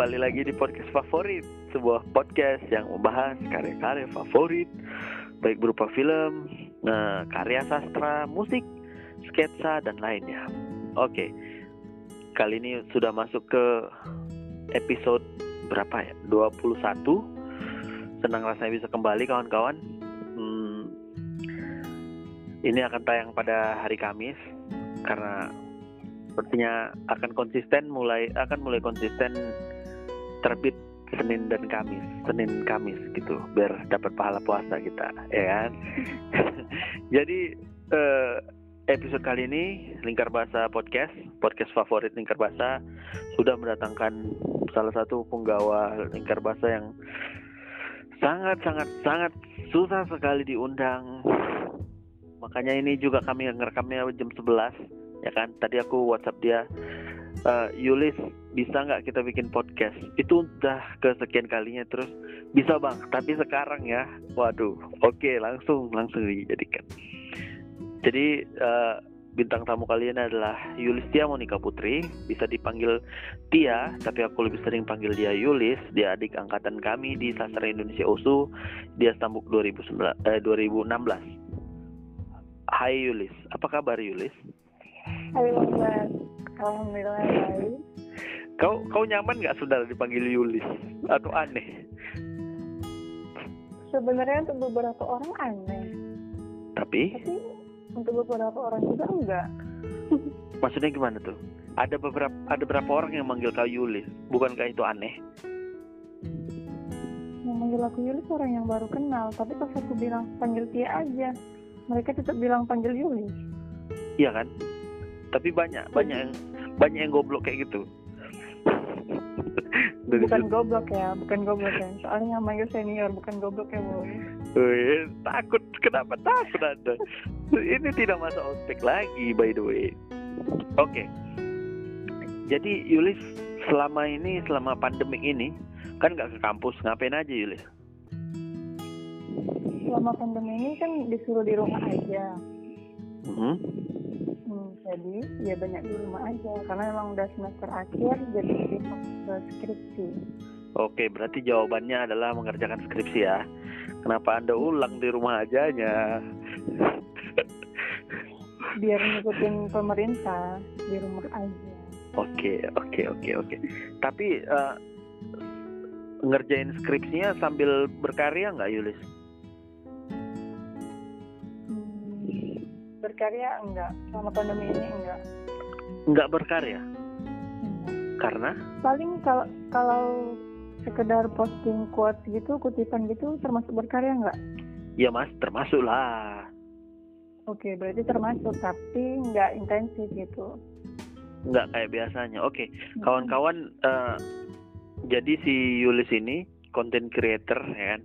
kembali lagi di podcast favorit, sebuah podcast yang membahas karya-karya favorit, baik berupa film, nah, karya sastra, musik, sketsa dan lainnya. Oke, kali ini sudah masuk ke episode berapa ya? 21. Senang rasanya bisa kembali kawan-kawan. Hmm, ini akan tayang pada hari Kamis karena sepertinya akan konsisten mulai akan mulai konsisten terbit Senin dan Kamis, Senin Kamis gitu, biar dapat pahala puasa kita, ya kan? Jadi eh, episode kali ini Lingkar Bahasa Podcast, podcast favorit Lingkar Bahasa sudah mendatangkan salah satu penggawa Lingkar Bahasa yang sangat sangat sangat susah sekali diundang. Makanya ini juga kami ngerekamnya jam 11 ya kan tadi aku WhatsApp dia uh, Yulis bisa nggak kita bikin podcast? Itu udah kesekian kalinya terus bisa bang tapi sekarang ya. Waduh oke okay, langsung langsung dijadikan. Jadi uh, bintang tamu kalian adalah Yulis Tia Monika Putri. Bisa dipanggil Tia tapi aku lebih sering panggil dia Yulis dia adik angkatan kami di Sastra Indonesia USU dia stambuk 2019, eh, 2016 Hai Yulis apa kabar Yulis? Halo Mas, Alhamdulillah baik. Kau kau nyaman nggak saudara dipanggil Yulis atau aneh? Sebenarnya untuk beberapa orang aneh. Tapi? Tapi untuk beberapa orang juga enggak. Maksudnya gimana tuh? Ada beberapa ada berapa orang yang manggil kau Yulis? Bukankah itu aneh? Yang manggil aku Yulis orang yang baru kenal, tapi pas aku bilang panggil Tia aja, mereka tetap bilang panggil Yulis. Iya kan? tapi banyak banyak yang banyak yang goblok kayak gitu. Bukan goblok ya bukan goblok ya. Soalnya manggil senior bukan goblok ya boy. Wih, takut. Kenapa takut anda ini tidak masuk ospek lagi by the way. Oke. Okay. jadi Yulis selama ini selama pandemik ini kan nggak ke kampus. Ngapain aja Yulis? Selama pandemi ini kan disuruh di rumah aja. Mm -hmm jadi ya banyak di rumah aja. Karena emang udah semester akhir jadi ke skripsi. Oke berarti jawabannya adalah mengerjakan skripsi ya. Kenapa anda ulang di rumah aja nya biar ngikutin pemerintah di rumah aja. Oke oke oke oke. Tapi uh, ngerjain skripsinya sambil berkarya nggak Yulis berkarya? Enggak. Selama pandemi ini enggak. Enggak berkarya? Enggak. karena? Paling kalau kalau sekedar posting quotes gitu kutipan gitu termasuk berkarya enggak? Ya mas termasuk lah. Oke berarti termasuk tapi enggak intensif gitu. Enggak kayak biasanya. Oke kawan-kawan uh, jadi si Yulis ini content creator ya kan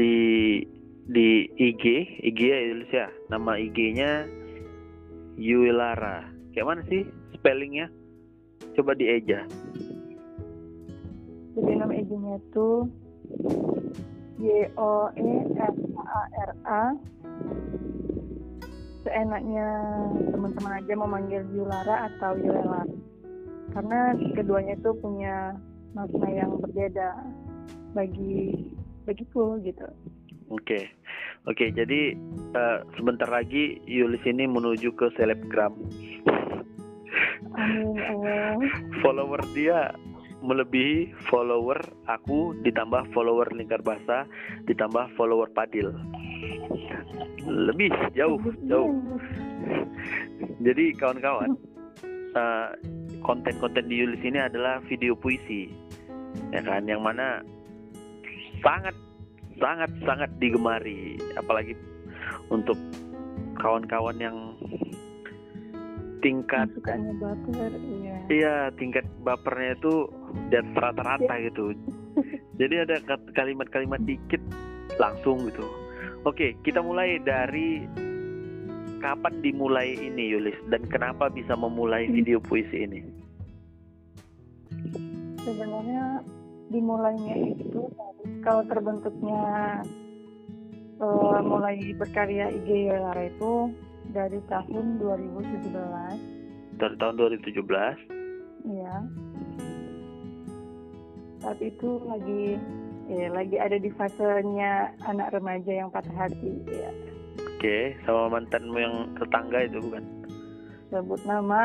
di di IG IG ya Yulis ya. Nama IG-nya Yulara kayak mana sih spellingnya? Coba di Eja jadi nama IG-nya tuh Y O E S A R A. Seenaknya teman-teman aja memanggil Yulara atau Yulela karena keduanya itu punya makna yang berbeda bagi bagiku gitu. Oke, oke. Jadi uh, sebentar lagi Yulis ini menuju ke selebgram. Amin. Follower dia melebihi follower aku ditambah follower lingkar bahasa ditambah follower padil lebih jauh jauh jadi kawan-kawan uh, konten-konten di Yulis ini adalah video puisi ya kan yang mana sangat sangat sangat digemari. Apalagi untuk kawan-kawan yang tingkat sukanya baper iya. Iya tingkat bapernya itu di rata-rata ya. gitu. Jadi ada kalimat-kalimat dikit langsung gitu. Oke kita mulai dari kapan dimulai ini Yulis? Dan kenapa bisa memulai hmm. video puisi ini? Sebenarnya dimulainya itu kalau terbentuknya uh, mulai berkarya IG Yolara itu dari tahun 2017 dari tahun 2017 iya. Saat itu lagi ya lagi ada di fasenya anak remaja yang patah hati ya. Oke, sama mantanmu yang tetangga itu bukan? sebut nama.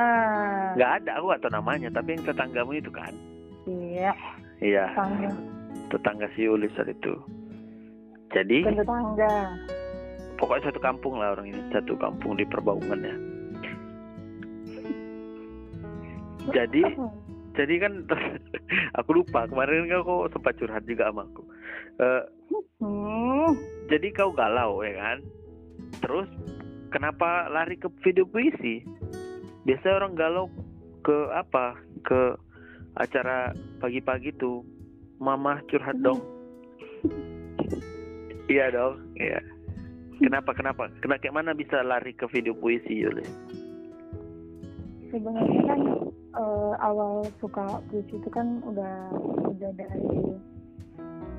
Nggak ada, aku tahu namanya, tapi yang tetanggamu itu kan? iya Iya, tetangga tetangga si Ulis saat itu. Jadi, tetangga pokoknya satu kampung lah orang ini, satu kampung di perbaungan ya. Jadi, jadi kan aku lupa kemarin kan kau sempat curhat juga sama aku. Hmm, jadi kau galau ya kan? Terus kenapa lari ke video puisi? Biasanya orang galau ke apa? Ke acara pagi-pagi tuh. Mama curhat dong. iya dong, iya. Kenapa kenapa? Kena kayak mana bisa lari ke video puisi Yuli? sebenarnya kan eh, awal suka puisi itu kan udah udah dari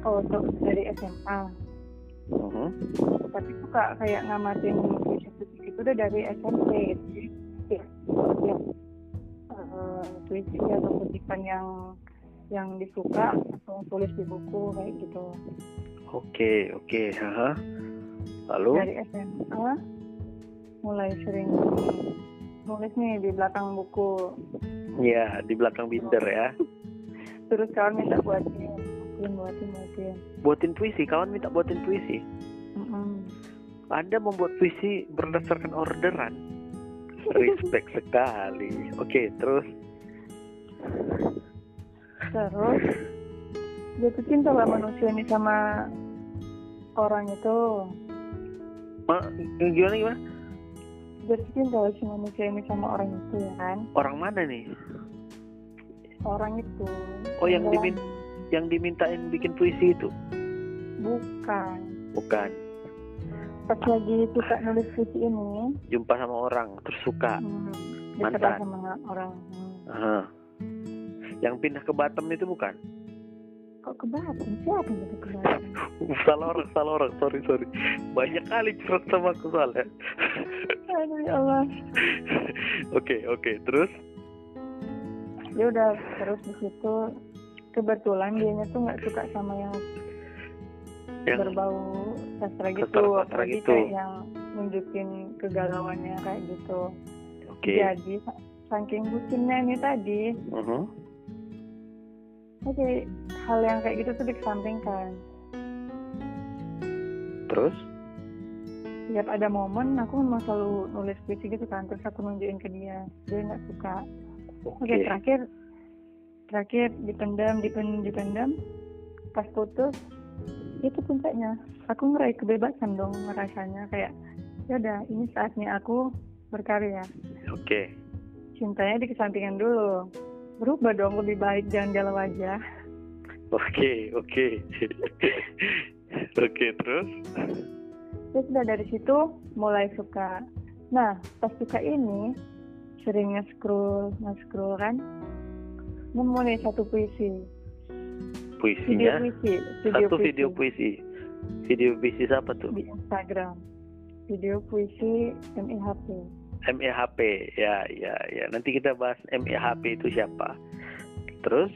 oh dari SMA Mhm. tapi suka kayak ngamatin puisi itu udah dari SMP gitu jadi ya, ya puisi atau kutipan yang yang disuka atau tulis di buku kayak gitu Oke oke, haha. Lalu? dari SMA mulai sering nulis nih di belakang buku Ya di belakang binder ya. terus kawan minta buatin buatin buatin buatin Buatin puisi, kawan minta buatin puisi. Mm-mm. Anda membuat puisi berdasarkan orderan. Respect sekali. Oke, terus terus jatuh cinta lah manusia ini sama orang itu Ma, gimana gimana? jatuh cinta lah si manusia ini sama orang itu ya kan Orang mana nih? orang itu Oh, yang dimin yang dimintain bikin puisi itu? bukan Bukan. pas lagi suka nulis puisi ini Jumpa sama orang terus suka. hmm, Mantan. sama orang hmm. Aha. Yang pindah ke Batam itu bukan? kok ke Batam siapa yang ke Batam salah orang, salah orang. Sorry, sorry. Banyak kali curhat sama aku soalnya. aduh ya Allah Oke, oke. Terus? ya udah terus di situ kebetulan dianya tuh nggak suka sama yang Yang berbau sastra gitu apalagi gitu. kayak yang nunjukin kegalauannya kayak gitu oke. jadi sa- saking bucinnya ini tadi Mhm. Oke hal yang kayak gitu tuh dikesampingkan Terus? tiap ada momen aku memang selalu nulis puisi gitu kan terus aku nunjukin ke dia dia nggak suka oke Oke. terakhir terakhir dipendam dipendam dipendam pas putus itu puncaknya aku ngeraih kebebasan dong ngerasanya kayak ya udah ini saatnya aku berkarya Oke. cintanya dikesampingkan dulu berubah dong lebih baik jangan galau aja Oke, oke. Oke, terus? terus udah dari situ mulai suka nah pas suka ini sering nge-scroll nge-scroll kan nemu nih satu puisi video Puisinya? puisi Satu video puisi. Video puisi siapa tuh? di Instagram video puisi MIHP MEHP. Ya, ya, ya. Nanti kita bahas MEHP itu siapa. Terus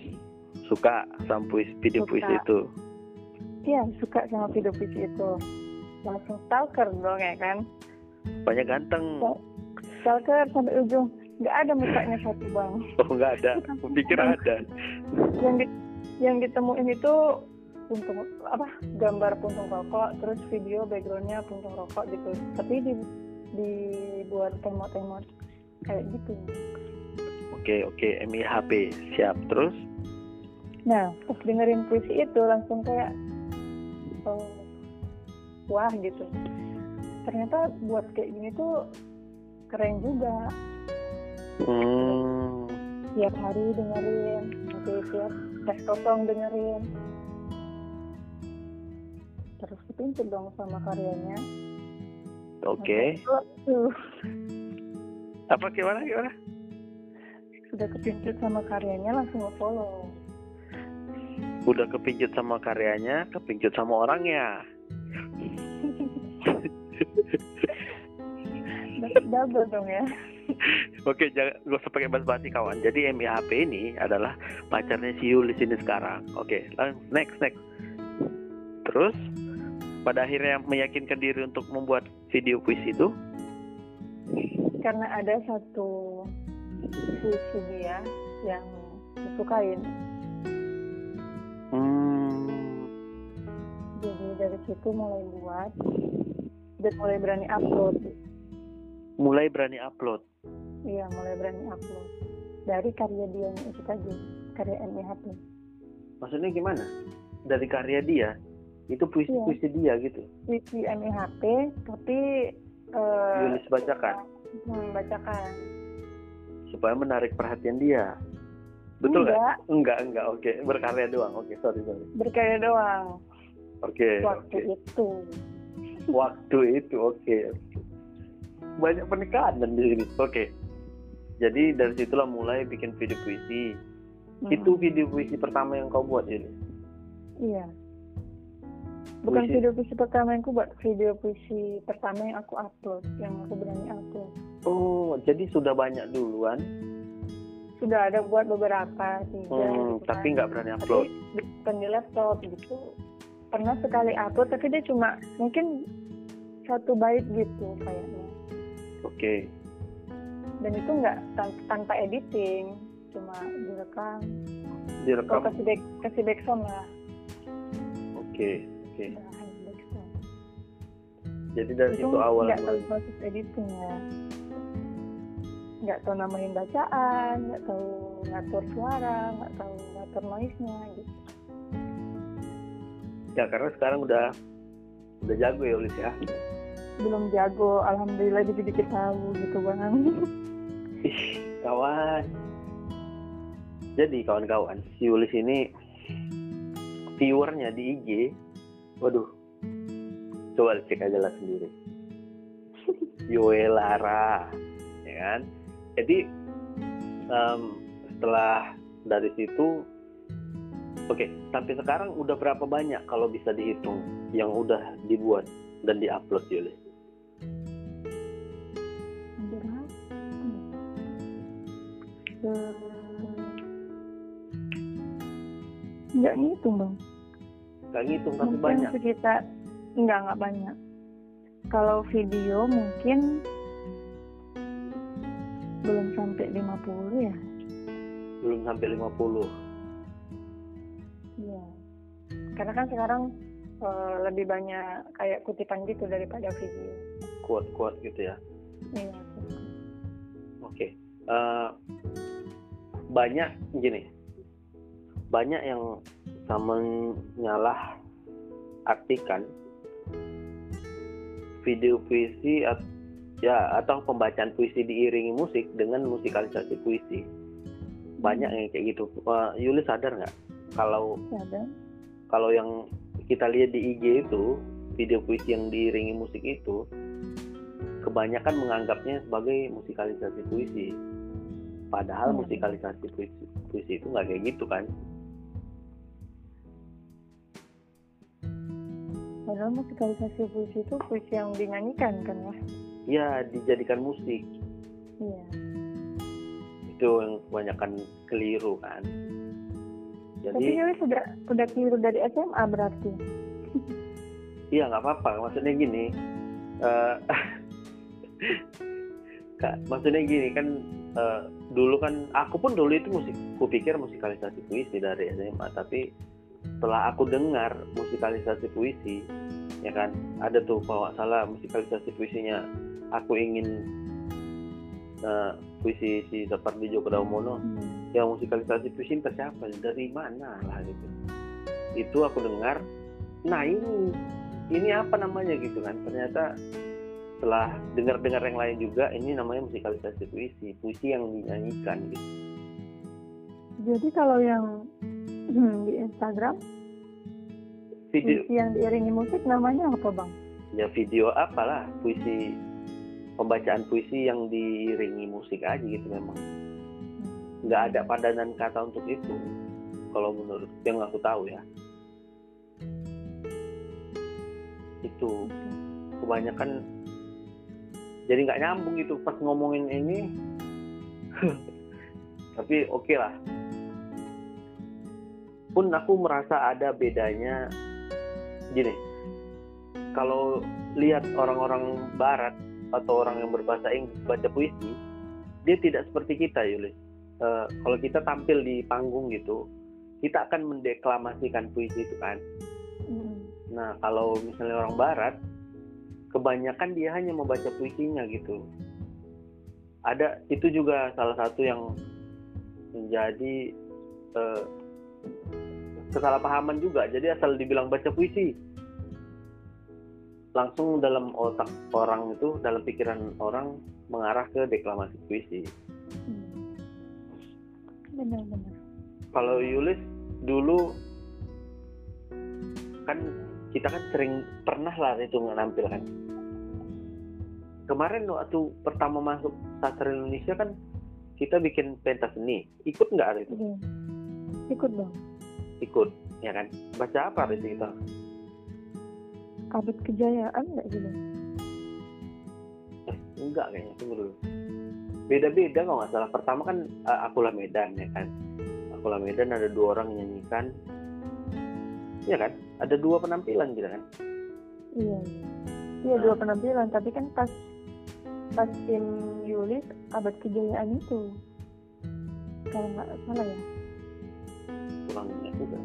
suka sama puisi, video Suka. puisi itu. iya suka sama video puisi itu langsung stalker dong ya kan Banyak ganteng. stalker sampai ujung nggak ada mukanya satu bang Oh, nggak ada. Pikir ada. yang di, yang ditemuin itu puntung apa gambar puntung rokok terus video backgroundnya puntung rokok gitu tapi di dibuat temot-temot kayak gitu Oke, oke. MEHP. Siap. Terus? nah pas dengerin puisi itu langsung kayak oh, wah gitu ternyata buat kayak gini tuh keren juga Hmm. tiap hari dengerin nanti tiap tes kosong dengerin terus kepincut dong sama karyanya Oke. Tuh, Apa gimana gimana? sudah kepincut sama karyanya langsung nge-follow Udah kepincut sama karyanya, kepincut sama orangnya. Double dong ya Oke, jangan gak usah pakai basa-basi kawan. Jadi MIHP ini adalah pacarnya si Yulis ini sekarang. Oke, next next. Terus pada akhirnya meyakinkan diri untuk membuat video puisi itu. karena ada satu puisi dia yang disukain Hmm, jadi dari situ mulai buat dan mulai berani upload mulai berani upload. iya mulai berani upload dari karya dia yang itu tadi karya MIHP Maksudnya gimana? Dari karya dia itu puisi-puisi dia gitu. puisi MIHP tapi eh, Yulis bacakan hmm, bacakan supaya menarik perhatian dia. Betul nggak? enggak Enggak, enggak. Oke, berkarya doang. Oke, sorry, sorry. berkarya doang Oke, waktu oke. itu Waktu itu, oke. oke. Banyak penekanan di sini. Oke. Jadi dari situlah mulai bikin video puisi. Hmm, Itu video puisi pertama yang kau buat ini. iya bukan Puisi- video puisi pertama yang aku buat video puisi pertama yang aku upload yang aku berani upload Oh, jadi sudah banyak duluan, sudah ada buat beberapa tiga hmm, gitu tapi kan. nggak berani upload. tapi bukan di laptop gitu pernah sekali upload tapi dia cuma mungkin satu bait gitu kayaknya Oke. dan itu nggak tan- tanpa editing cuma direkam Direkam. kasih back kasih backsound lah Oke, oke. Bahan backsound Jadi dari itu situ awal nggak tahu proses editing ya. Nggak tahu namain bacaan nggak tahu ngatur suara nggak tahu ngatur noise nya gitu. Ya karena sekarang udah udah jago ya Ulis ya. belum jago alhamdulillah dikit-dikit tahu gitu bang. Ih, kawan. Jadi kawan-kawan, si Yulis ini viewernya di IG, waduh, coba cek aja lah sendiri. Yoelara, ya kan? Jadi em, setelah dari situ, oke, sampai sekarang udah berapa banyak kalau bisa dihitung yang udah dibuat dan diupload Eh, nggak ngitung bang Gak ngitung tapi mungkin banyak. sekitar nggak nggak banyak. Kalau video mungkin belum sampai 50 ya. Belum sampai 50. iya. Karena kan sekarang eh, lebih banyak kayak kutipan gitu daripada video. Quote-quote gitu ya. iya. Oke, Eh, banyak gini, banyak yang sama nyalah artikan video puisi at- ya atau pembacaan puisi diiringi musik dengan musikalisasi puisi. Banyak yang kayak gitu. Eh, Yuli sadar nggak kalau ada kalau yang kita lihat di IG itu video puisi yang diiringi musik itu kebanyakan menganggapnya sebagai musikalisasi puisi padahal Hmm. musikalisasi puisi, puisi itu nggak kayak gitu kan padahal musikalisasi puisi itu puisi yang dinyanyikan kan ya ya dijadikan musik. Iya. Itu yang kebanyakan keliru kan. Tapi jadi Yuli sudah udah keliru dari SMA berarti. Iya nggak apa-apa. Maksudnya gini eh, Kak, maksudnya gini kan eh, dulu kan aku pun dulu itu musik kupikir musikalisasi puisi dari SMA tapi setelah aku dengar musikalisasi puisi ya kan ada tuh kalau nggak salah musikalisasi puisinya. Aku ingin eh, puisi si seperti Joko Damono Hmm. yang musikalisasi puisi entah siapa dari mana lah gitu. Itu aku dengar nah ini ini apa namanya gitu kan. Ternyata setelah dengar-dengar yang lain juga ini namanya musikalisasi puisi puisi yang dinyanyikan gitu. Jadi kalau yang hmm, di Instagram. Video. Puisi yang diiringi musik namanya apa bang? Ya video apalah puisi pembacaan puisi yang diiringi musik aja gitu memang. Nggak ada padanan kata untuk itu kalau menurut yang aku tahu ya. Itu kebanyakan jadi nggak nyambung gitu pas ngomongin ini. Tapi oke okay lah pun aku merasa ada bedanya. Gini kalau lihat orang-orang barat atau orang yang berbahasa Inggris baca puisi dia tidak seperti kita Yulis uh, kalau kita tampil di panggung gitu kita akan mendeklamasikan puisi itu kan. Mm. nah kalau misalnya orang barat kebanyakan dia hanya membaca puisinya gitu. Ada itu juga salah satu yang menjadi uh, kesalahpahaman juga. Jadi asal dibilang baca puisi langsung dalam otak orang itu dalam pikiran orang mengarah ke deklamasi puisi. Hmm. benar-benar. Kalau Yulis dulu kan kita kan sering pernah lah itu menampilkan. Kemarin waktu pertama masuk sastra Indonesia kan kita bikin pentas seni. Ikut nggak itu? Iya. Ikut dong. Ikut ya kan? Baca apa itu kita abad kejayaan nggak gitu eh, enggak kayaknya tunggu dulu. Beda-beda kalau nggak salah. Pertama kan uh, akulah Medan ya kan? Akulah Medan ada dua orang nyanyikan. Ya kan? Ada dua penampilan gitu kan? Iya iya. Nah. dua penampilan. Tapi kan pas pas tim Yulis abad kejayaan itu. Kalau nggak salah ya kurangnya juga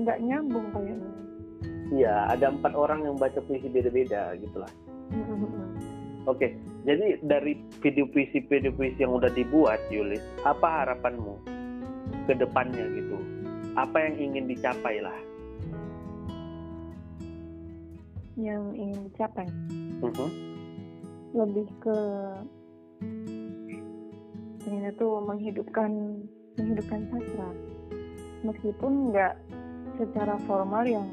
nggak nyambung kayaknya. Iya ada empat orang yang baca puisi beda-beda gitulah. Oke okay. jadi dari video puisi video puisi yang udah dibuat Yulis apa harapanmu ke depannya gitu? Apa yang ingin dicapai lah? Yang ingin dicapai? Uh -huh. lebih ke pengen itu menghidupkan menghidupkan sastra. Meskipun nggak secara formal yang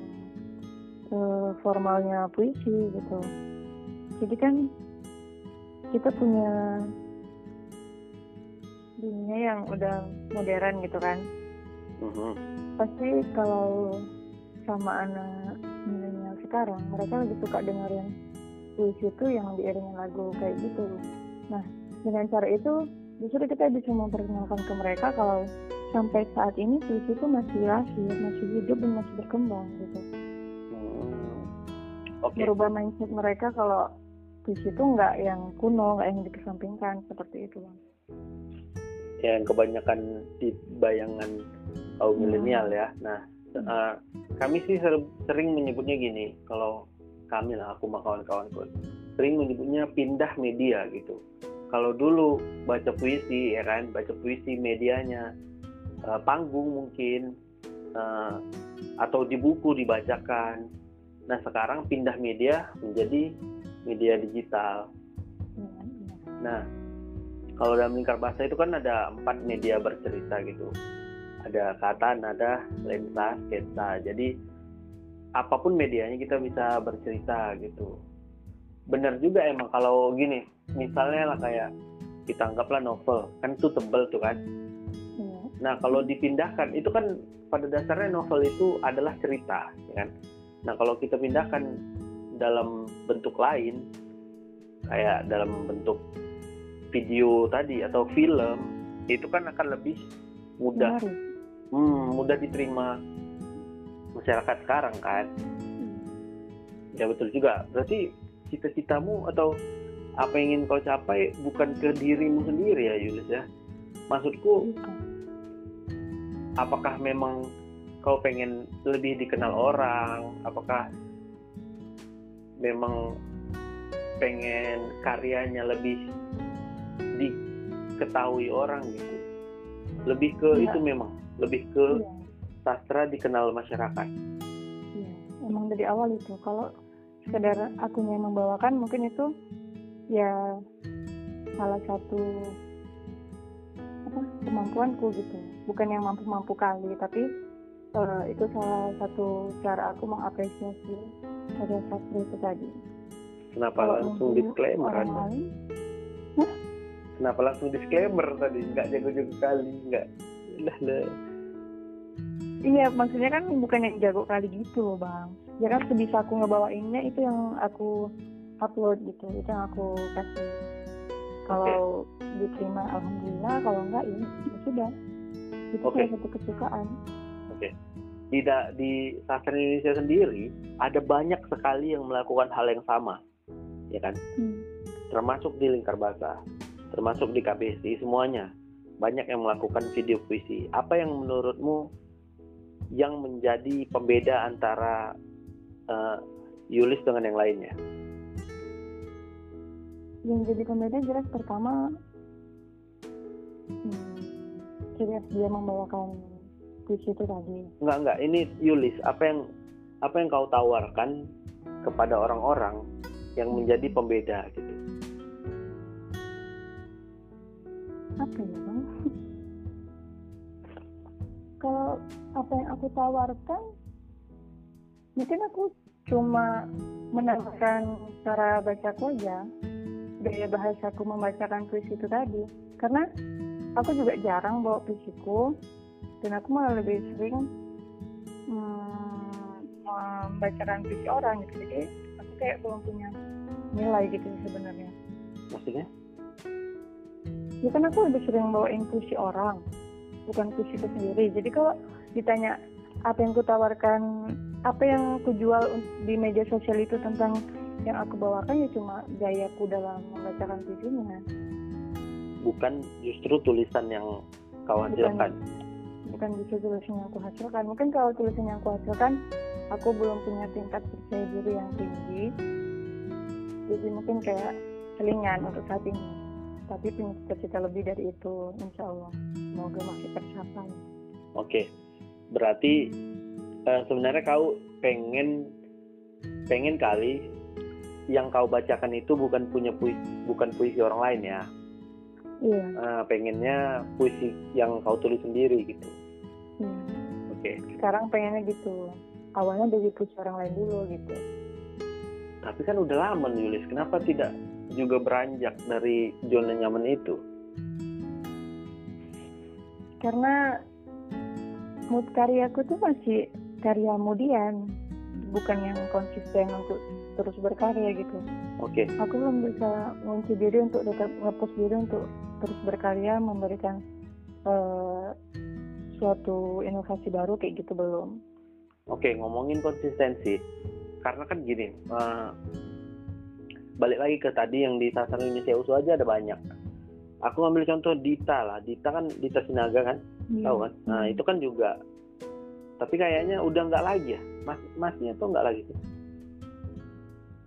uh, formalnya puisi gitu. Jadi kan kita punya dunia yang udah modern gitu kan. Uh-huh. pasti kalau sama anak milenial sekarang mereka lebih suka dengerin puisi itu yang diiringi lagu kayak gitu. Nah dengan cara itu justru kita bisa memperkenalkan ke mereka kalau sampai saat ini puisi itu masih lahir, masih hidup dan masih berkembang gitu. Hmm. Okay. Merubah mindset mereka kalau puisi itu nggak yang kuno, nggak yang dikesampingkan seperti itu bang. Yang kebanyakan di bayangan kaum hmm. milenial ya. Nah, uh, kami sih sering menyebutnya gini, kalau kami lah, aku sama kawan-kawanku, sering menyebutnya pindah media gitu kalau dulu baca puisi ya kan? Baca puisi medianya uh, panggung mungkin uh, atau di buku dibacakan. Nah sekarang pindah media menjadi media digital. Nah kalau dalam lingkar bahasa itu kan ada empat media bercerita gitu. Ada kata nada lensa sketsa. Jadi apa pun medianya kita bisa bercerita gitu benar juga emang kalau gini misalnya lah kayak kita anggaplah novel kan itu tebel tuh kan. Hmm. nah kalau dipindahkan itu kan pada dasarnya novel itu adalah cerita ya kan? Nah kalau kita pindahkan dalam bentuk lain kayak dalam bentuk video tadi atau film itu kan akan lebih mudah. Hmm, mudah diterima masyarakat sekarang kan. Hmm. ya betul juga. Berarti cita-citamu atau apa yang ingin kau capai bukan ke dirimu sendiri ya Yulis ya. Maksudku apakah memang kau pengen lebih dikenal orang? Apakah memang pengen karyanya lebih diketahui orang gitu? Lebih ke ya. itu memang lebih ke ya. sastra dikenal masyarakat. Ya, emang dari awal itu. Kalau sekedar akunya yang membawakan mungkin itu ya salah satu apa kemampuanku gitu. Bukan yang mampu-mampu kali tapi uh, itu salah satu cara aku mengapresiasi karya sastra itu tadi. Kenapa Kalau langsung disclaimer orang lain? Kenapa langsung disclaimer tadi? Nggak jago-jago kali nggak. Lah lah iya maksudnya kan bukan yang jago kali gitu loh bang ya kan sebisa aku ngebawainnya itu yang aku upload gitu. Itu yang aku kasih. Kalau diterima alhamdulillah. Kalau enggak ya, ya sudah. Itu Oke. salah satu kesukaan. Di da- di sastra Indonesia sendiri ada banyak sekali yang melakukan hal yang sama. Ya kan? Hmm. termasuk di lingkar basah termasuk di KBSI semuanya. Banyak yang melakukan video puisi. Apa yang menurutmu yang menjadi pembeda antara eh, Yulis dengan yang lainnya? Yang jadi pembeda jelas pertama hmm, khas dia membawakan puisi itu tadi. Enggak enggak ini Yulis apa yang apa yang kau tawarkan kepada orang-orang yang menjadi pembeda gitu? Apa ya bang? Kalau apa yang aku tawarkan mungkin aku cuma menambahkan cara bacaku aja gaya bahasaku membacakan puisi itu tadi. Karena aku juga jarang bawa puisiku dan aku malah lebih sering hmm, membacakan puisi orang gitu. Jadi aku kayak belum punya nilai gitu sebenarnya. Maksudnya? Ya kan aku lebih sering bawain puisi orang bukan puisi sendiri. Jadi kalau ditanya apa yang kutawarkan apa yang kujual un- di media sosial itu tentang yang aku bawakan ya cuma gayaku dalam membacakan puisinya bukan justru tulisan yang kau Bukan. hasilkan. Bukan bisa tulisan yang aku hasilkan. Mungkin kalau tulisan yang aku hasilkan aku belum punya tingkat percaya diri yang tinggi. Jadi mungkin kayak selingan untuk saat ini. Tapi punya cita-cita lebih dari itu insya Allah. Semoga masih tercapai. Oke, berarti eh, sebenarnya kau pengen pengen kali yang kau bacakan itu bukan punya puisi, bukan puisi orang lain ya. iya Eh, pengennya puisi yang kau tulis sendiri gitu. iya. Oke, sekarang pengennya gitu awalnya dari puisi orang lain dulu gitu tapi kan udah lama nulis, kenapa tidak juga beranjak dari zona nyaman itu? karena mood karyaku tuh masih karya kemudian bukan yang konsisten untuk terus berkarya gitu. Oke, aku belum bisa mengunci diri untuk tetap ngepost diri untuk terus berkarya memberikan eh, suatu inovasi baru kayak gitu belum. Oke ngomongin konsistensi, karena kan gini, eh, balik lagi ke tadi yang di Sastra Indonesia Usu aja ada banyak. Aku ngambil contoh Dita lah, Dita kan Dita Sinaga kan, tahu kan? Nah Hmm. itu kan juga, tapi kayaknya udah nggak lagi ya, mas masnya tuh nggak lagi sih.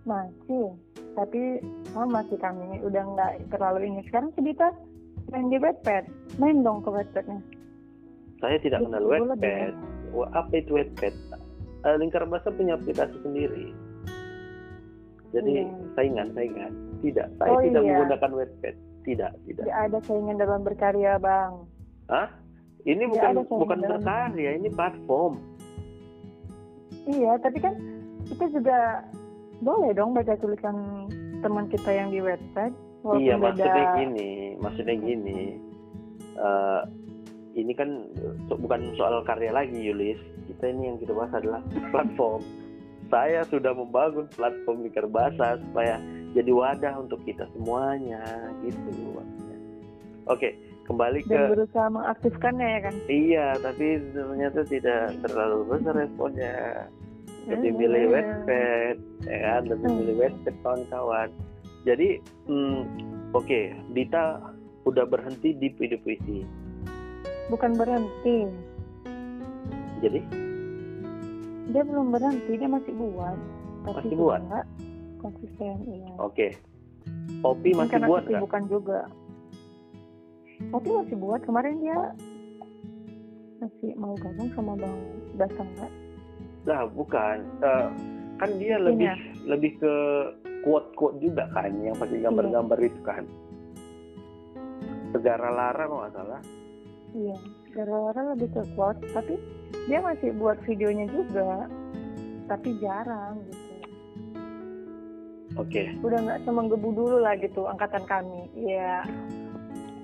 masih tapi oh, masih kami udah nggak terlalu ini sekarang sedita main di Wattpad main dong ke Wattpadnya Saya tidak kenal Wattpad. Wah, apa itu Wattpad? Eh, Lingkar Bahasa punya aplikasi sendiri. Jadi Iya. saingan, saingan. Tidak, saya Oh, tidak iya. menggunakan Wattpad. Tidak, tidak. tidak ada saingan dalam berkarya bang Hah? Ini bukan bukan berkarya, ini platform. iya tapi kan kita juga boleh dong baca tulisan teman kita yang di walaupun iya, beda maksudnya gini, maksudnya gini. Eh, ini kan so- bukan soal karya lagi, Yulis. Kita ini yang kita bahas adalah platform. Saya sudah membangun platform Lingkar Bahasa supaya jadi wadah untuk kita semuanya, gitu. Oke, kembali ke dan berusaha mengaktifkannya ya kan? Iya, tapi ternyata tidak terlalu besar responnya. lebih Hmm. milih Wattpad ya kan? Lebih Hmm. milih Wattpad kawan-kawan. Jadi hmm, oke Dita udah berhenti di video puisi. Bukan berhenti. Jadi? Dia belum berhenti dia masih buat. Tapi Masih buat? konsisten iya. Oke. Poppy Mungkin masih buat nggak? kesibukan juga tapi masih buat kemarin dia masih mau gabung sama bang Basang nggak lah bukan. Eh, kan dia Ini lebih ya? lebih ke quote quote juga kan yang pakai gambar-gambar Iya. itu kan. Segara Lara kalau nggak salah. Iya gara-gara lebih ke quote. Tapi dia masih buat videonya juga tapi jarang gitu. Oke. Udah nggak semenggebu dulu lah gitu angkatan kami. Iya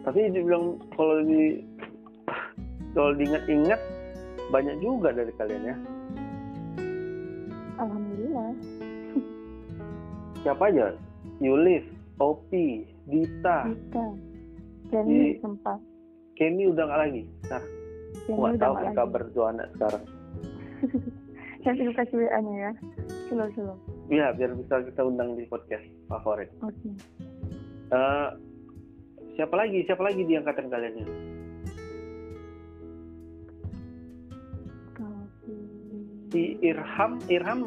tapi dibilang kalau di kalau diingat-ingat banyak juga dari kalian ya. Alhamdulillah. Siapa aja? Yulis Opi Dita. Dita. Di- Kenny sempat. Kenny udah nggak lagi? Nah nggak tahu lagi. kabar anak sekarang. Nanti gue kasih WA nya ya. Slow slow Iya biar bisa kita undang di podcast favorit. Oke. Eh, siapa lagi? Siapa lagi di angkatan kalian ini? Kalau si Irham Irham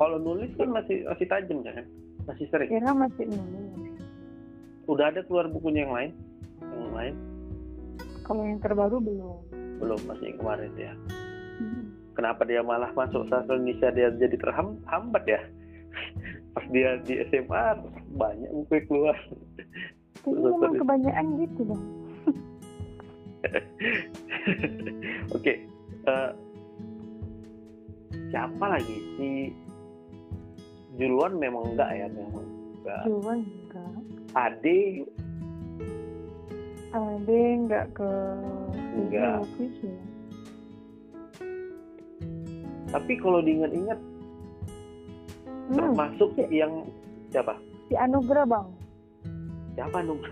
kalau nulis kan masih masih tajam kan? Masih sering? Kira masih nulis. Udah ada keluar bukunya yang lain? Yang lain? Kalau yang terbaru belum. Belum masih yang kemarin ya Hmm. kenapa dia malah masuk sastra Indonesia dia jadi terhambat ya? Pas dia di SMA banyak buku yang keluar Betul, memang kebanyakan gitu bang oke eh, siapa lagi? Si Juluan memang enggak ya? Memang enggak. Juan enggak. Ade? Ade enggak ke Enggak. Ya tapi kalau diingat-ingat Hmm, termasuk si, yang siapa? si Anugrah bang siapa dong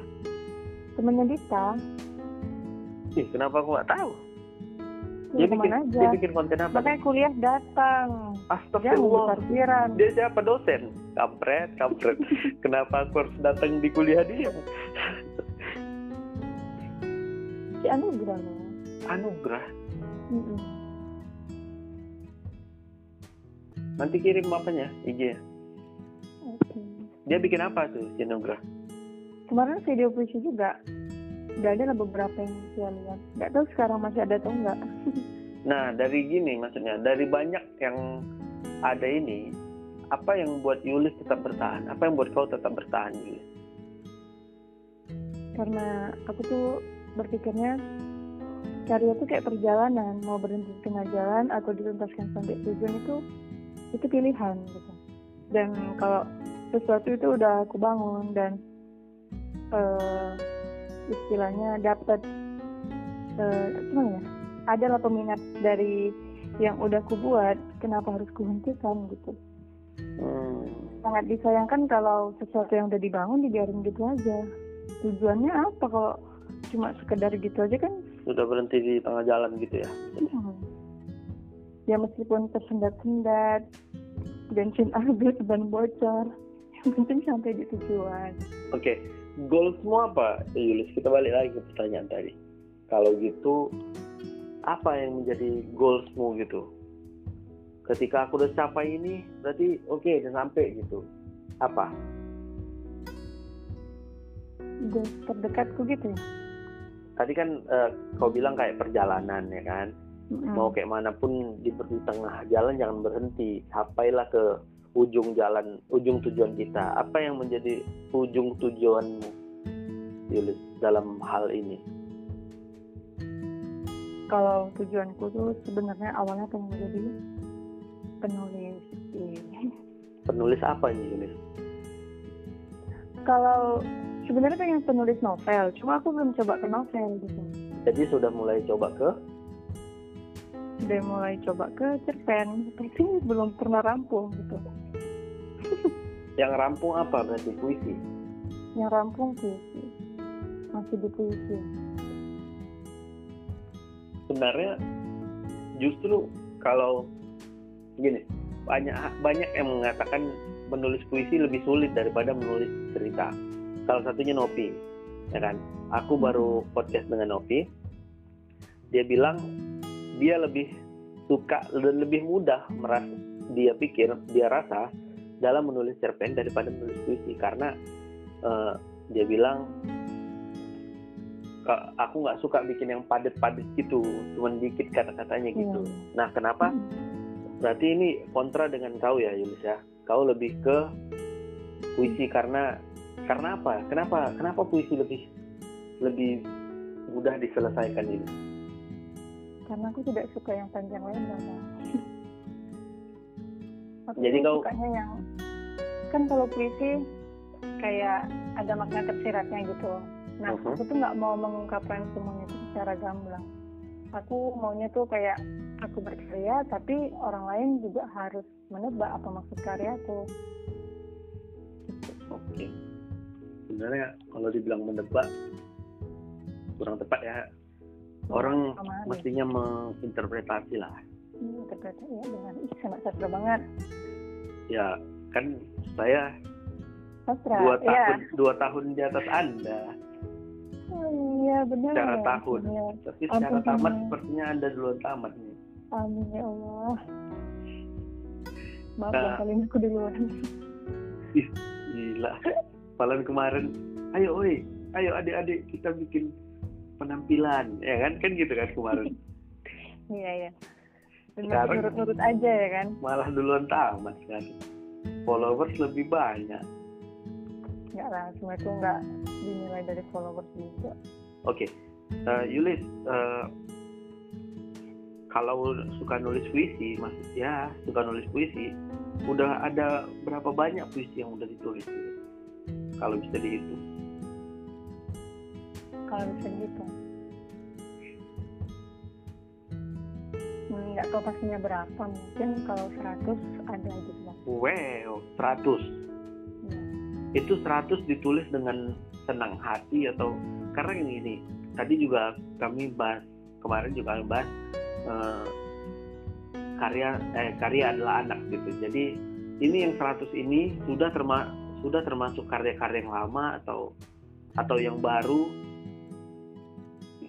temennya Dita. Ih, kenapa aku nggak tahu? Ya dia bikin aja. dia bikin konten apa makanya kuliah datang. Astagfirullah. Parkiran. Dia siapa? Dosen? Kampret kampret. Kenapa aku harus datang di kuliah dia? Si Anugrah loh. Anugerah Mm-mm. nanti kirim apanya? IG Oke. dia bikin apa tuh si anugerah kemarin video puisi juga. Udah ada lah beberapa yang saya lihat. Nggak tahu sekarang masih ada atau enggak nah dari gini maksudnya. Dari banyak yang ada ini apa yang buat Yulis tetap bertahan? Apa yang buat kau tetap bertahan Yulis? Karena aku tuh berpikirnya karya itu kayak perjalanan. Mau berhenti di tengah jalan atau dituntaskan sampai tujuan itu itu pilihan gitu. Dan kalau sesuatu itu udah aku bangun dan eh, istilahnya dapat eh, gimana ya? Adalah peminat dari yang udah aku buat kenapa harus kuhentikan gitu. Hmm. sangat disayangkan kalau sesuatu yang udah dibangun dibiarin gitu aja. Tujuannya apa kalau cuma sekedar gitu aja kan? Sudah berhenti di tengah jalan gitu ya? Hmm. ya meskipun tersendat-sendat bensin habis ban bocor yang penting sampai di tujuan. Oke goalsmu apa? Yulis kita balik lagi ke pertanyaan tadi. Kalau gitu apa yang menjadi goalsmu gitu? Ketika aku udah capai ini berarti oke udah sampai gitu. Apa? Udah terdekatku gitu ya? Tadi kan eh, kau bilang kayak perjalanan ya kan? Mm-mm. mau kayak mana pun di, di tengah jalan jangan berhenti. Sampailah ke ujung jalan ujung tujuan kita. Apa yang menjadi ujung tujuanmu Yulis dalam hal ini? Kalau tujuanku tuh sebenarnya awalnya pengen jadi penulis penulis apa nih Yulis kalau sebenarnya pengen penulis novel cuma aku belum coba ke novel gitu. Jadi sudah mulai coba ke udah mulai coba ke cerpen. Tapi belum pernah rampung gitu. Yang rampung apa berarti? Puisi? Yang rampung puisi masih di puisi. Sebenarnya justru kalau gini banyak banyak yang mengatakan menulis puisi lebih sulit daripada menulis cerita. Salah satunya Nopi ya kan? Aku baru podcast dengan Nopi dia bilang dia lebih suka dan lebih mudah merasa dia pikir dia rasa dalam menulis cerpen daripada menulis puisi. Karena eh, dia bilang "Ka- aku nggak suka bikin yang padat-padat gitu cuman dikit kata-katanya gitu. Iya. nah kenapa? Berarti ini kontra dengan kau ya Yulis ya. Kau lebih ke puisi karena karena apa? Kenapa kenapa puisi lebih lebih mudah diselesaikan ini karena aku tidak suka yang panjang lebar aku Jadi kau- sukanya yang kan kalau puisi kayak ada makna tersiratnya gitu. Nah Mhm. aku tuh nggak mau mengungkapkan semuanya itu secara gamblang. Aku maunya tuh kayak aku berkarya tapi orang lain juga harus menebak apa maksud karyaku oke. Sebenarnya kalau dibilang menebak kurang tepat ya orang ada. mestinya menginterpretasi lah Hmm, ternyata ya dengan ih sangat sastra banget. ya kan saya Sastra. dua ya. tahun dua tahun di atas anda Oh, iya benar. secara tahun Iya. tapi secara Ampun, tamat Bang. sepertinya anda duluan tamat nih Amin ya Allah. Maaf Nah. ya kali ini aku duluan. gila Palan kemarin ayo oi ayo adik-adik kita bikin penampilan ya kan kan gitu kan kemarin Iya iya. Sekarang- nurut-nurut aja ya kan. malah duluan tamat kan followers lebih banyak Enggak lah, semua itu enggak dinilai dari followers juga. Oke, Eh, Yulis, eh, kalau suka nulis puisi, maksud ya suka nulis puisi, udah ada berapa banyak puisi yang udah ditulis? Kalau bisa dihitung. Kalau bisa gitu. Hmm, Nggak tahu pastinya berapa, mungkin kalau 100 ada gitu. Wow, 100. Ya. Itu 100 ditulis dengan senang hati atau karena yang ini tadi juga kami bahas kemarin juga kami bahas eh, karya eh karya adalah anak gitu. Jadi ini yang 100 ini sudah terma sudah termasuk karya-karya yang lama atau atau yang baru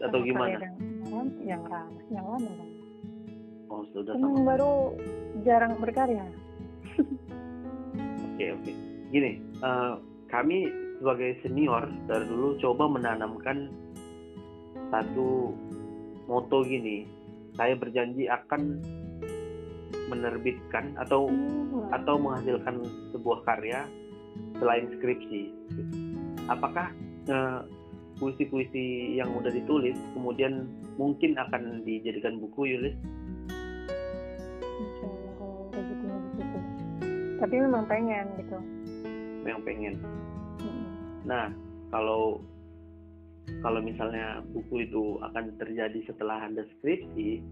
atau gimana? Yang, yang lama, yang lama kan. Oh sudah sama. baru jarang berkarya. Oke oke. Gini, eh, kami sebagai senior dari dulu coba menanamkan satu moto gini. Saya berjanji akan menerbitkan atau Hmm. atau menghasilkan sebuah karya selain skripsi. Apakah eh, puisi-puisi yang udah ditulis kemudian mungkin akan dijadikan buku, Yulis? Insya Allah kalau rezekinya di situ. Tapi memang pengen gitu. Yang pengen. Nah, kalau kalau misalnya buku itu akan terjadi setelah Anda skripsi,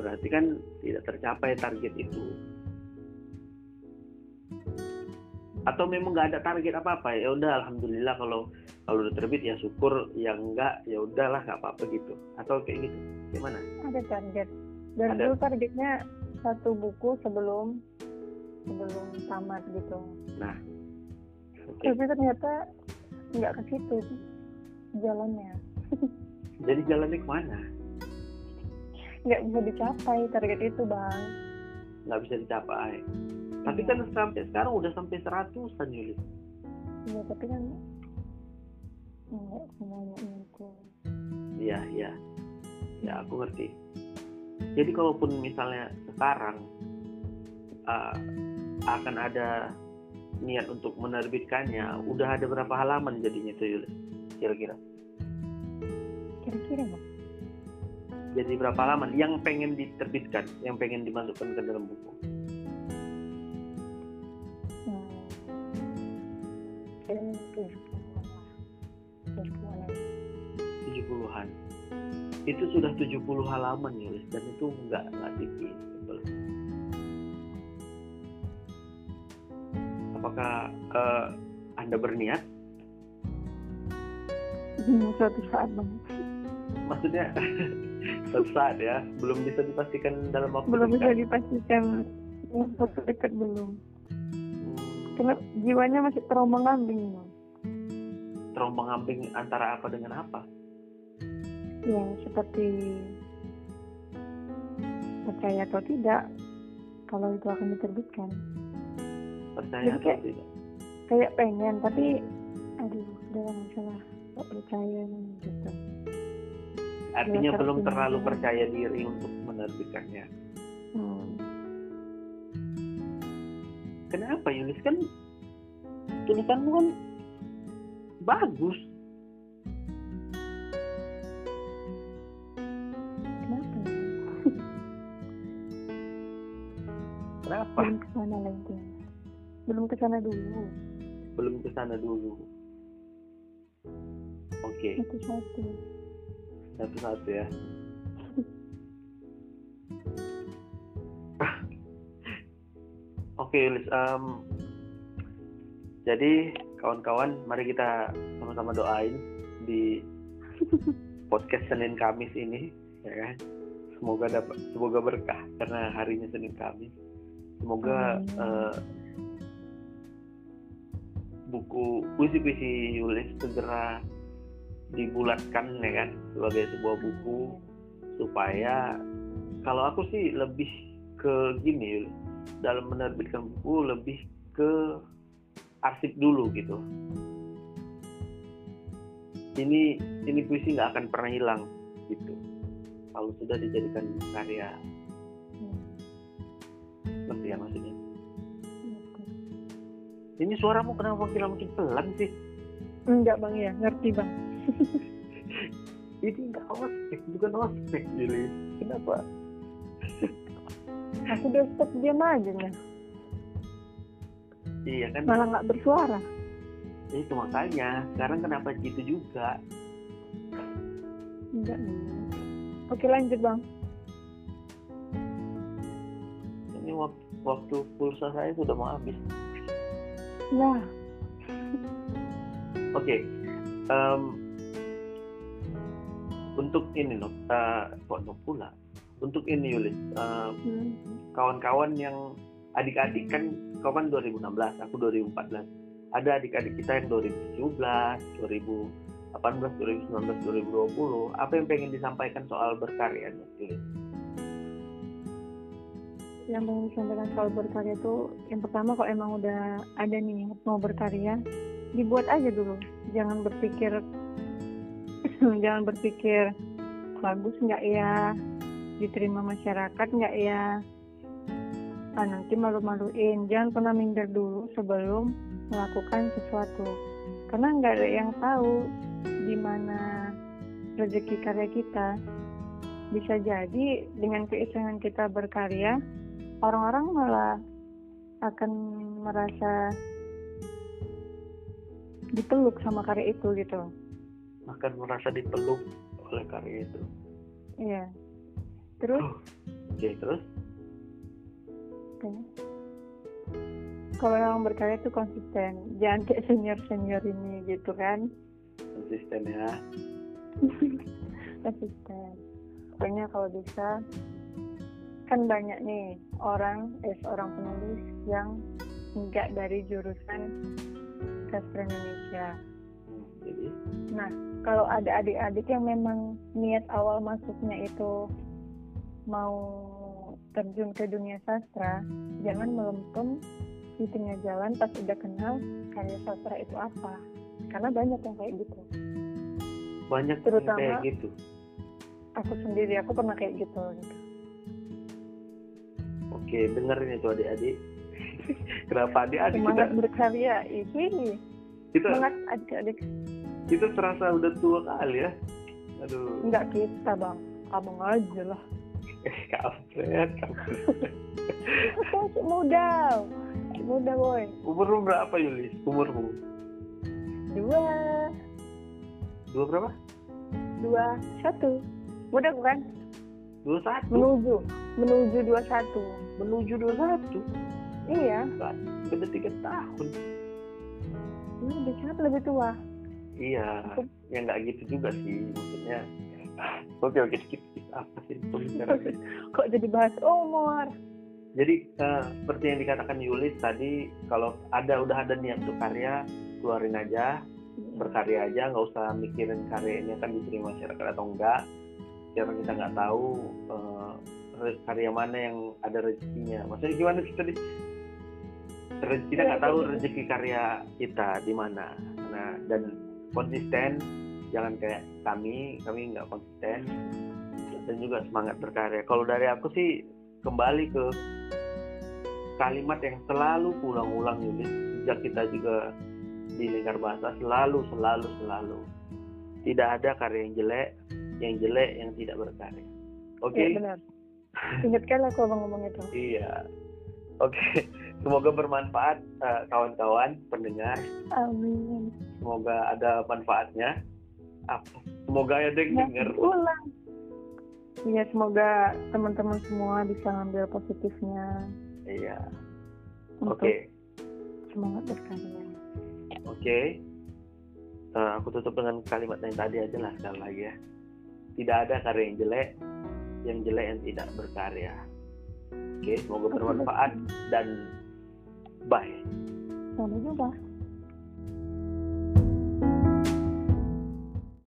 berarti kan tidak tercapai target itu. Atau memang nggak ada target apa-apa ya udah alhamdulillah kalau kalau udah terbit ya syukur yang enggak ya udahlah nggak apa-apa gitu atau kayak gitu gimana Ada target. Dan Ada. dulu targetnya satu buku sebelum sebelum tamat gitu. oke Tapi ternyata nggak ke situ jalannya. jadi jalannya ke mana Nggak bisa dicapai target itu bang. nggak bisa dicapai tapi kan sampai sekarang udah sampai seratusan Yulis Ya tapi kan nggak semuanya itu. Iya, iya. Ya, aku ngerti. Jadi kalaupun misalnya sekarang uh, akan ada niat untuk menerbitkannya, udah ada berapa halaman jadinya tuh? Kira-kira. Kira-kira bang. Jadi berapa halaman yang pengen diterbitkan, yang pengen dimasukkan ke dalam buku? Hmm. 70-an 70-an itu sudah 70 halaman ya, nulis dan itu nggak enggak tipis apakah uh, anda berniat? Hmm, suatu saat bang. Maksudnya suatu saat ya. Belum bisa dipastikan dalam waktu belum dekat. bisa dipastikan waktu dekat belum. Hmm. karena jiwanya masih terombang ambing terombang ambing antara apa dengan apa? Ya seperti percaya atau tidak kalau itu akan diterbitkan. Percaya Jadi atau kayak- tidak? kayak pengen tapi aduh udah masalah gak percaya gitu. Artinya Ya, belum terlalu percaya diri untuk menerbitkannya. Hmm. kenapa Yulis kan tulisanmu kan bagus. Kenapa? Kenapa? Belum ke sana lagi. Belum ke sana dulu. Belum ke sana dulu. Oke. Itu satu satu-satu ya. Oke, Yulis. em, jadi kawan-kawan mari kita sama-sama doain di podcast Senin Kamis ini ya kan? Semoga dapat semoga berkah karena harinya Senin Kamis. Semoga Amin. eh, buku puisi-puisi Yulis segera dibulatkan ya kan? Sebagai sebuah buku supaya kalau aku sih lebih ke gini dalam menerbitkan buku lebih ke arsip dulu gitu. Ini ini puisi nggak akan pernah hilang gitu. Kalau sudah dijadikan karya. Hmm. ngerti ya maksudnya? Ini suaramu kenapa makin makin pelan sih? Enggak bang ya. Ngerti bang. Ini nggak ospek bukan ospek jadi kenapa? Aku udah stop diam aja nih iya kan? Malah nggak bersuara. Itu makanya. Sekarang kenapa gitu juga? Enggak oke lanjut bang. Ini waktu, waktu pulsa saya sudah mau habis. Nah. Oke em, untuk ini loh uh, kok no pula? Untuk ini Yulis eh, hmm. kawan-kawan yang adik-adik kan kau kan 2016 aku 2014 ada adik-adik kita yang 2017 2018 2019 2020 apa yang pengen disampaikan soal berkarya yang pengen disampaikan soal berkarya itu yang pertama kalau emang udah ada nih mau berkarya dibuat aja dulu. Jangan berpikir jangan berpikir bagus nggak ya? Diterima masyarakat nggak ya ah, nanti malu-maluin? Jangan pernah minder dulu sebelum melakukan sesuatu. Karena nggak ada yang tahu di mana rezeki karya kita. Bisa jadi dengan keisengan kita berkarya orang-orang malah akan merasa dipeluk sama karya itu gitu. Akan merasa dipeluk oleh karya itu. Iya. Terus? Oke terus Oke. Kalau yang berkarya itu konsisten, jangan kayak senior senior ini gitu kan, konsisten ya konsisten. Pokoknya kalau bisa, kan banyak nih orang, eh seorang penulis yang enggak dari jurusan sastra Indonesia. Jadi Nah, kalau ada adik-adik yang memang niat awal masuknya itu mau terjun ke dunia sastra, jangan melempem di tengah jalan pas udah kenal karya sastra itu apa. Karena banyak yang kayak gitu. banyak yang Terutama- kayak gitu Aku sendiri, aku pernah kayak gitu. gitu. oke dengerin itu adik-adik kenapa adik-adik kita Semangat berkarya, ini kita semangat adik-adik. kita terasa udah tua kali ya aduh Enggak kita bang, abang aja lah. Kampret kampret. Aku masih muda, masih muda boy. umurmu berapa Yulis umurmu? Dua, dua berapa? Dua, satu. Muda bukan? dua satu? Menuju. Menuju 21 menuju dua satu? Iya. Beda tiga tahun. Ini udah sangat lebih tua? Iya. Ya nggak gitu juga sih maksudnya oke oke skip skip apa sih pembicaraan kok jadi bahas umur Jadi eh, seperti yang dikatakan Yulis tadi, kalau ada udah ada niat untuk karya, keluarin aja, berkarya aja, nggak usah mikirin karya ini akan diterima masyarakat atau enggak. Karena kita nggak tahu re- karya mana yang ada rezekinya. Maksudnya gimana sih tadi? Kita nggak tahu rezeki karya kita di mana. Nah dan konsisten, jangan kayak kami, kami nggak konsisten. Dan juga semangat berkarya. Kalau dari aku sih kembali ke kalimat yang selalu ulang-ulang Yulis sejak kita juga di lingkar bahasa selalu selalu selalu. Tidak ada karya yang jelek yang jelek yang tidak berkarya. Oke? Iya benar. Ingatkan aku abang ngomong itu. Iya. Oke. Semoga bermanfaat eh, kawan-kawan pendengar. Amin. Semoga ada manfaatnya apa semoga ada yang ya, dengar ulang Iya semoga teman-teman semua bisa ngambil positifnya iya oke semangat berkarya Oke. Eh, aku tutup dengan kalimat yang tadi aja lah sekali lagi ya. Tidak ada karya yang jelek, yang jelek yang tidak berkarya. Oke, semoga bermanfaat dan bye. Sampai jumpa.